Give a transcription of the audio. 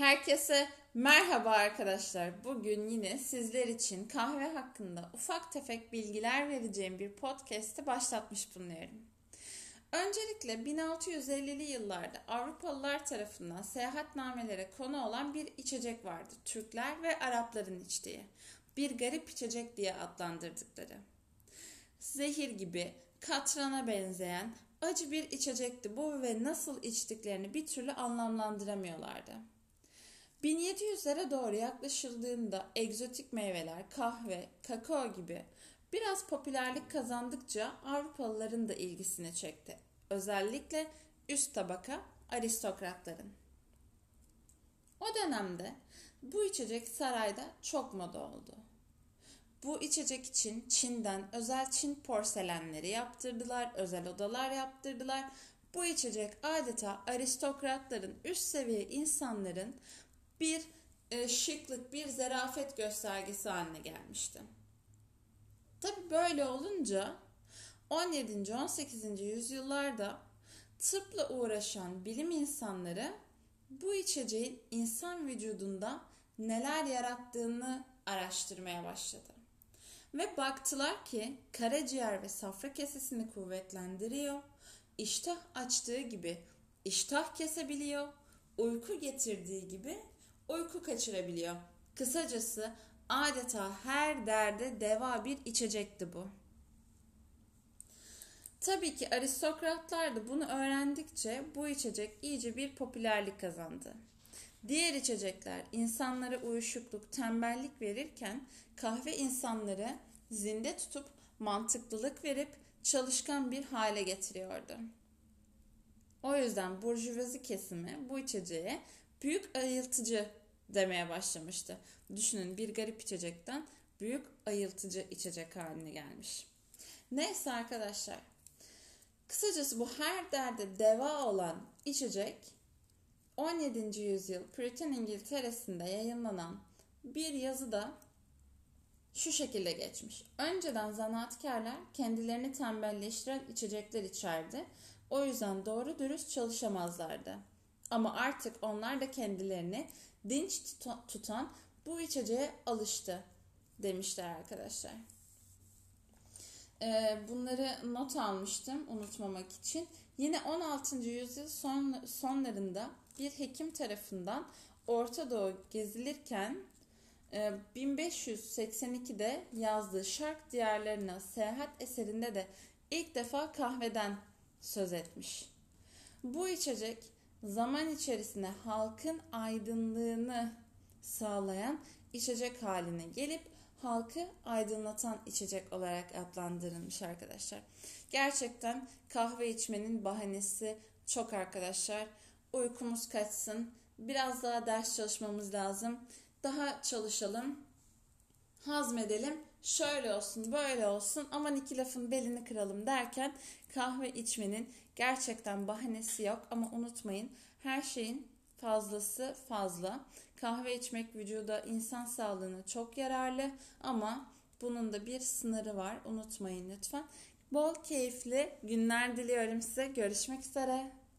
Herkese merhaba arkadaşlar. Bugün yine sizler için kahve hakkında ufak tefek bilgiler vereceğim bir podcast'i başlatmış bulunuyorum. Öncelikle 1650'li yıllarda Avrupalılar tarafından seyahatnamelere konu olan bir içecek vardı. Türkler ve Arapların içtiği. Bir garip içecek diye adlandırdıkları. Zehir gibi, katrana benzeyen acı bir içecekti bu ve nasıl içtiklerini bir türlü anlamlandıramıyorlardı. 1700'lere doğru yaklaşıldığında egzotik meyveler, kahve, kakao gibi biraz popülerlik kazandıkça Avrupalıların da ilgisini çekti. Özellikle üst tabaka aristokratların. O dönemde bu içecek sarayda çok moda oldu. Bu içecek için Çin'den özel Çin porselenleri yaptırdılar, özel odalar yaptırdılar. Bu içecek adeta aristokratların, üst seviye insanların bir e, şıklık, bir zarafet göstergesi haline gelmişti. Tabi böyle olunca 17. 18. yüzyıllarda tıpla uğraşan bilim insanları bu içeceğin insan vücudunda neler yarattığını araştırmaya başladı. Ve baktılar ki karaciğer ve safra kesesini kuvvetlendiriyor, iştah açtığı gibi iştah kesebiliyor, uyku getirdiği gibi uyku kaçırabiliyor. Kısacası adeta her derde deva bir içecekti bu. Tabii ki aristokratlar da bunu öğrendikçe bu içecek iyice bir popülerlik kazandı. Diğer içecekler insanlara uyuşukluk, tembellik verirken kahve insanları zinde tutup mantıklılık verip çalışkan bir hale getiriyordu. O yüzden burjuvazi kesimi bu içeceğe büyük ayıltıcı demeye başlamıştı. Düşünün bir garip içecekten büyük ayıltıcı içecek haline gelmiş. Neyse arkadaşlar. Kısacası bu her derde deva olan içecek 17. yüzyıl Puritan İngiltere'sinde yayınlanan bir yazıda şu şekilde geçmiş. Önceden zanaatkarlar kendilerini tembelleştiren içecekler içerdi. O yüzden doğru dürüst çalışamazlardı. Ama artık onlar da kendilerini dinç tutan bu içeceğe alıştı demişler arkadaşlar. Ee, bunları not almıştım unutmamak için. Yine 16. yüzyıl son, sonlarında bir hekim tarafından Orta Doğu gezilirken 1582'de e, yazdığı Şark diyarlarına seyahat eserinde de ilk defa kahveden söz etmiş. Bu içecek zaman içerisinde halkın aydınlığını sağlayan içecek haline gelip halkı aydınlatan içecek olarak adlandırılmış arkadaşlar. Gerçekten kahve içmenin bahanesi çok arkadaşlar. Uykumuz kaçsın. Biraz daha ders çalışmamız lazım. Daha çalışalım. Hazmedelim. Şöyle olsun, böyle olsun. Aman iki lafın belini kıralım derken kahve içmenin gerçekten bahanesi yok ama unutmayın her şeyin fazlası fazla. Kahve içmek vücuda insan sağlığına çok yararlı ama bunun da bir sınırı var. Unutmayın lütfen. Bol keyifli günler diliyorum size. Görüşmek üzere.